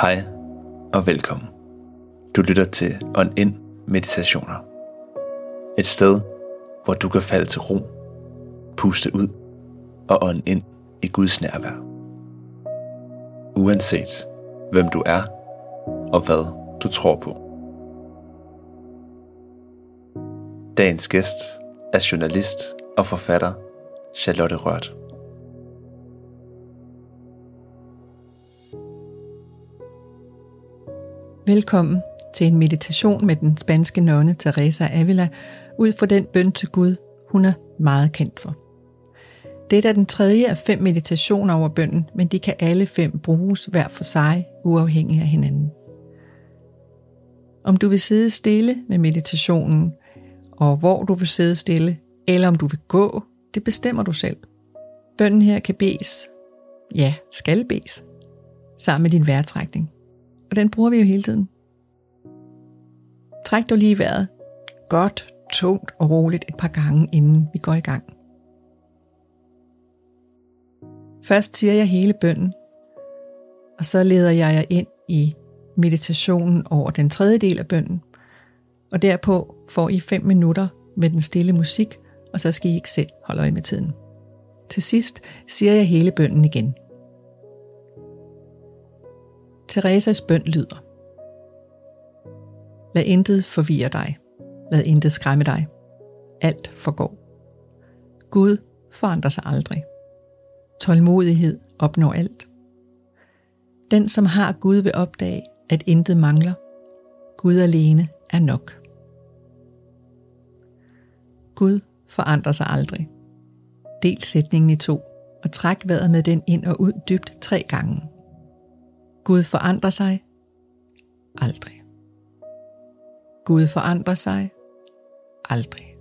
Hej og velkommen. Du lytter til On In Meditationer. Et sted, hvor du kan falde til ro, puste ud og ånde ind i Guds nærvær. Uanset hvem du er og hvad du tror på. Dagens gæst er journalist og forfatter Charlotte Rørt. Velkommen til en meditation med den spanske nonne Teresa Avila ud fra den bøn til Gud, hun er meget kendt for. Det er den tredje af fem meditationer over bønnen, men de kan alle fem bruges hver for sig, uafhængig af hinanden. Om du vil sidde stille med meditationen, og hvor du vil sidde stille, eller om du vil gå, det bestemmer du selv. Bønnen her kan bes, ja, skal bes, sammen med din vejrtrækning. Og den bruger vi jo hele tiden. Træk dog lige vejret godt, tungt og roligt et par gange, inden vi går i gang. Først siger jeg hele bønnen, og så leder jeg jer ind i meditationen over den tredje del af bønnen. Og derpå får I fem minutter med den stille musik, og så skal I ikke selv holde øje med tiden. Til sidst siger jeg hele bønnen igen. Teresas bøn lyder. Lad intet forvirre dig. Lad intet skræmme dig. Alt forgår. Gud forandrer sig aldrig. Tålmodighed opnår alt. Den, som har Gud, vil opdage, at intet mangler. Gud alene er nok. Gud forandrer sig aldrig. Del sætningen i to, og træk vejret med den ind og ud dybt tre gange. Gud forandrer sig aldrig. Gud forandrer sig aldrig.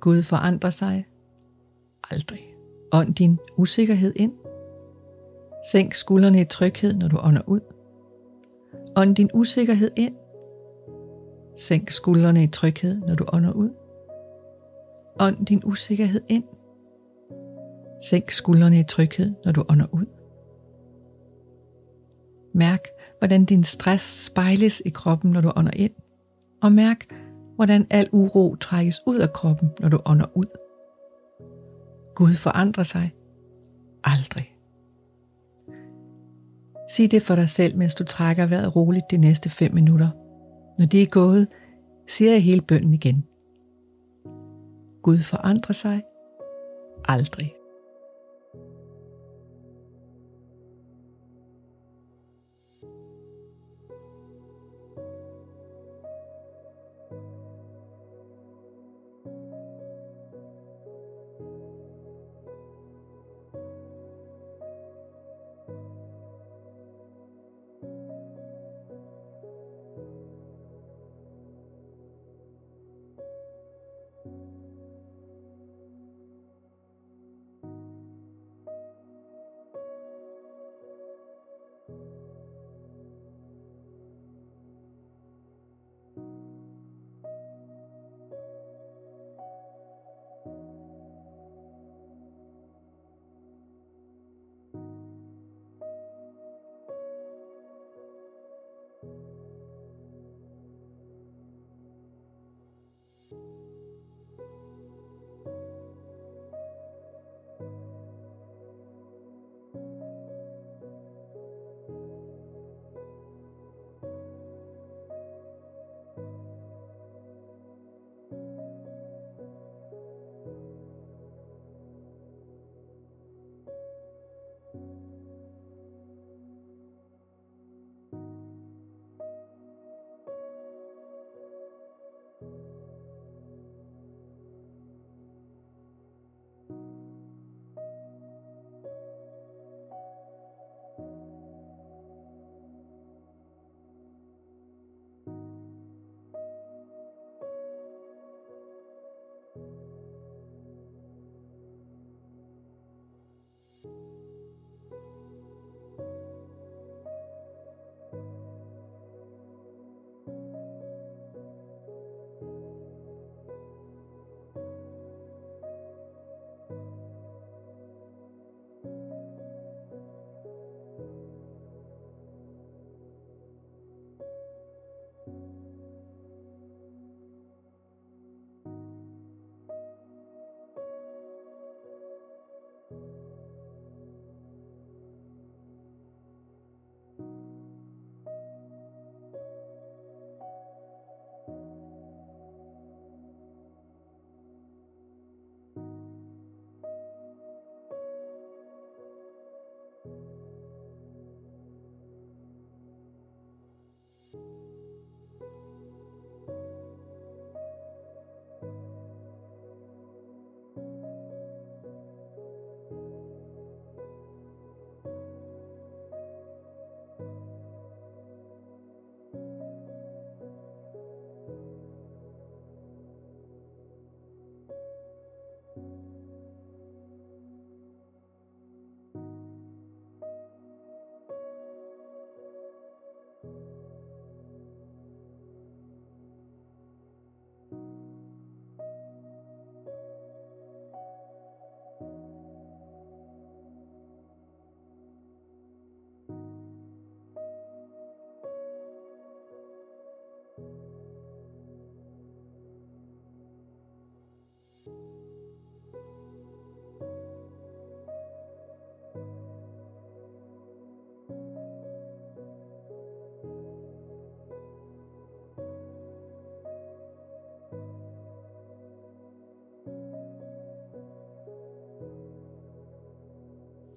Gud forandrer sig aldrig. Ånd din usikkerhed ind. Sænk skuldrene i tryghed, når du ånder ud. Ånd din usikkerhed ind. Sænk skuldrene i tryghed, når du ånder ud. Ånd din usikkerhed ind. Sænk skuldrene i tryghed, når du ånder ud. Mærk, hvordan din stress spejles i kroppen, når du ånder ind. Og mærk, hvordan al uro trækkes ud af kroppen, når du ånder ud. Gud forandrer sig aldrig. Sig det for dig selv, mens du trækker vejret roligt de næste 5 minutter. Når det er gået, siger jeg hele bønnen igen. Gud forandrer sig aldrig.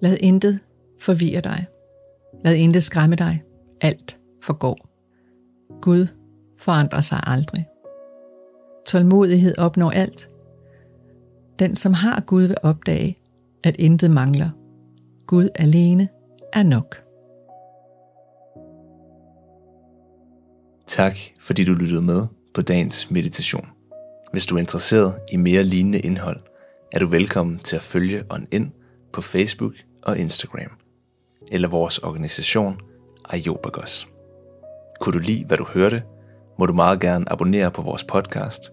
Lad intet forvirre dig. Lad intet skræmme dig. Alt forgår. Gud forandrer sig aldrig. Tålmodighed opnår alt. Den, som har Gud, vil opdage, at intet mangler. Gud alene er nok. Tak, fordi du lyttede med på dagens meditation. Hvis du er interesseret i mere lignende indhold, er du velkommen til at følge On Ind på Facebook og Instagram, eller vores organisation Ayobagos. Kunne du lide, hvad du hørte, må du meget gerne abonnere på vores podcast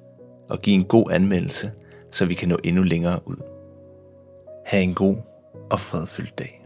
og give en god anmeldelse, så vi kan nå endnu længere ud. Ha' en god og fredfyldt dag.